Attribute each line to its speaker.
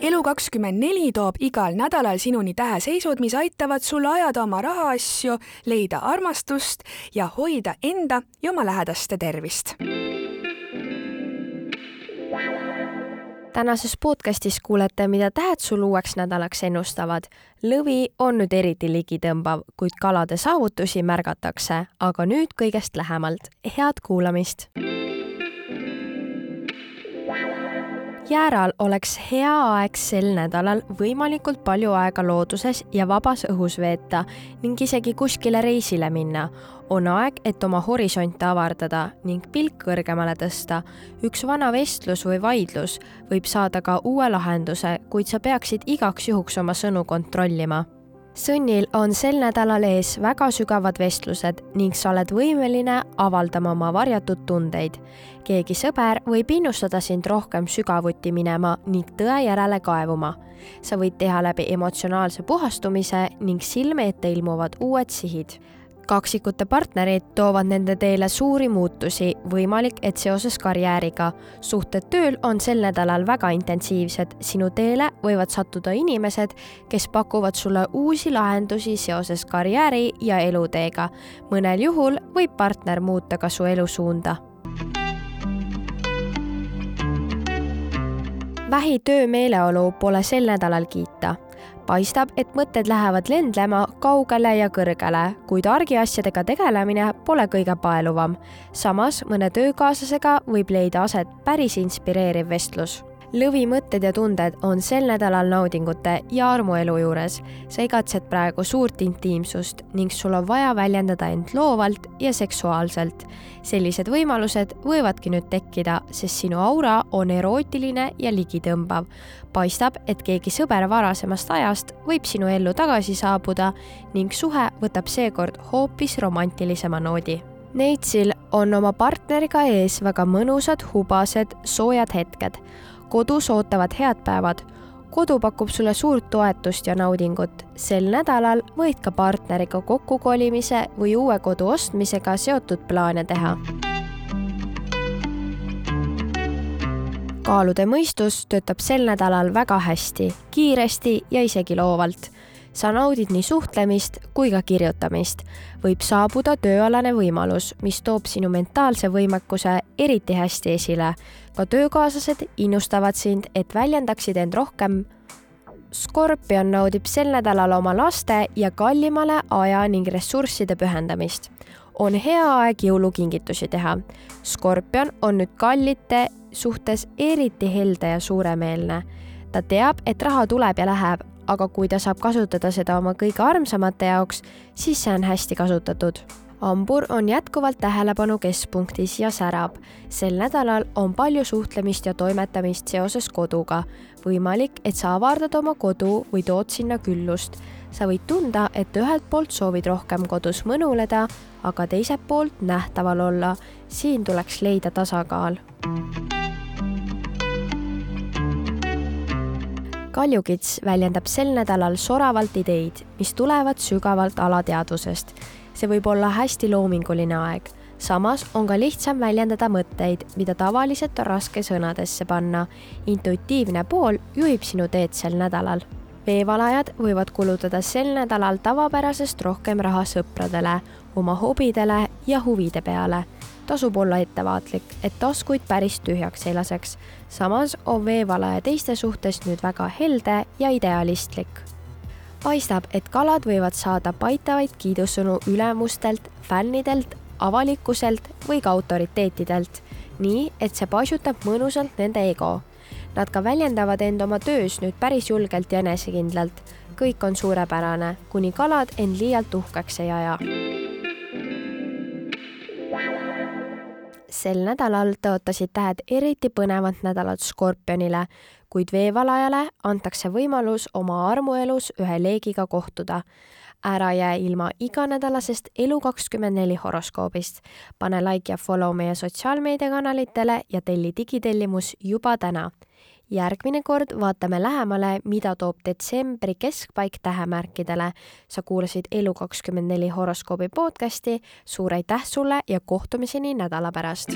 Speaker 1: elu24 toob igal nädalal sinuni täheseisud, mis aitavad sul ajada oma rahaasju, leida armastust ja hoida enda ja oma lähedaste tervist.
Speaker 2: tänases podcastis kuulete, mida tähed sul uueks nädalaks ennustavad. lõvi on nüüd eriti ligitõmbav, kuid kalade saavutusi märgatakse, aga nüüd kõigest lähemalt. head kuulamist Jääral oleks hea aeg sel nädalal võimalikult palju aega looduses ja vabas õhus veeta ning isegi kuskile reisile minna. on aeg, et oma horisonte avardada ning pilk kõrgemale tõsta. üks vana vestlus või vaidlus võib saada ka uue lahenduse, kuid sa peaksid igaks juhuks oma sõnu kontrollima Sõnnil on sel nädalal ees väga sügavad vestlused ning sa oled võimeline avaldama oma varjatud tundeid. keegi sõber võib innustada sind rohkem sügavuti minema ning tõe järele kaevuma. sa võid teha läbi emotsionaalse puhastumise ning silme ette ilmuvad uued sihid kaksikute partnerid toovad nende teele suuri muutusi, võimalik, et seoses karjääriga. suhted tööl on sel nädalal väga intensiivsed, sinu teele võivad sattuda inimesed, kes pakuvad sulle uusi lahendusi seoses karjääri ja eluteega. mõnel juhul võib partner muuta ka su elusuunda vähi töömeeleolu pole sel nädalal kiita paistab, et mõtted lähevad lendlema kaugele ja kõrgele, kuid argiasjadega tegelemine pole kõige paeluvam. samas mõne töökaaslasega võib leida aset päris inspireeriv vestlus lõvi mõtted ja tunded on sel nädalal naudingute ja armuelu juures. sa igatsed praegu suurt intiimsust ning sul on vaja väljendada end loovalt ja seksuaalselt. sellised võimalused võivadki nüüd tekkida, sest sinu aura on erootiline ja ligitõmbav. paistab, et keegi sõber varasemast ajast võib sinu ellu tagasi saabuda ning suhe võtab seekord hoopis romantilisema noodi Neitsil on oma partneriga ees väga mõnusad, hubased, soojad hetked kodus ootavad head päevad. kodu pakub sulle suurt toetust ja naudingut. sel nädalal võid ka partneriga kokkukolimise või uue kodu ostmisega seotud plaane teha. kaalude mõistus töötab sel nädalal väga hästi, kiiresti ja isegi loovalt sa naudid nii suhtlemist kui ka kirjutamist. võib saabuda tööalane võimalus, mis toob sinu mentaalse võimekuse eriti hästi esile. ka töökaaslased innustavad sind, et väljendaksid end rohkem. Skorpion naudib sel nädalal oma laste ja kallimale aja ning ressursside pühendamist. on hea aeg jõulukingitusi teha. Skorpion on nüüd kallite suhtes eriti helde ja suuremeelne ta teab, et raha tuleb ja läheb, aga kui ta saab kasutada seda oma kõige armsamate jaoks, siis see on hästi kasutatud. hambur on jätkuvalt tähelepanu keskpunktis ja särab. sel nädalal on palju suhtlemist ja toimetamist seoses koduga. võimalik, et sa avardad oma kodu või tood sinna küllust. sa võid tunda, et ühelt poolt soovid rohkem kodus mõnuleda, aga teiselt poolt nähtaval olla. siin tuleks leida tasakaal kaljukits väljendab sel nädalal soravalt ideid, mis tulevad sügavalt alateadvusest. see võib olla hästi loominguline aeg. samas on ka lihtsam väljendada mõtteid, mida tavaliselt on raske sõnadesse panna. intuitiivne pool juhib sinu teed sel nädalal. veevalajad võivad kulutada sel nädalal tavapärasest rohkem raha sõpradele, oma hobidele ja huvide peale tasub olla ettevaatlik, et taskuid päris tühjaks ei laseks. samas on veevalaja teiste suhtes nüüd väga helde ja idealistlik. paistab, et kalad võivad saada paitavaid kiidusõnu ülemustelt, fännidelt, avalikkuselt või ka autoriteetidelt, nii et see paisutab mõnusalt nende ego. Nad ka väljendavad end oma töös nüüd päris julgelt ja enesekindlalt. kõik on suurepärane, kuni kalad end liialt uhkeks ei aja sel nädalal tõotasid tähed eriti põnevat nädalat Skorpionile, kuid veevalajale antakse võimalus oma armuelus ühe leegiga kohtuda. ära jää ilma iganädalasest Elu24 horoskoobist. pane like ja follow meie sotsiaalmeediakanalitele ja telli digitellimus juba täna järgmine kord vaatame lähemale, mida toob detsembri keskpaik tähemärkidele. sa kuulasid Elu24 horoskoobi podcasti, suur aitäh sulle ja kohtumiseni nädala pärast.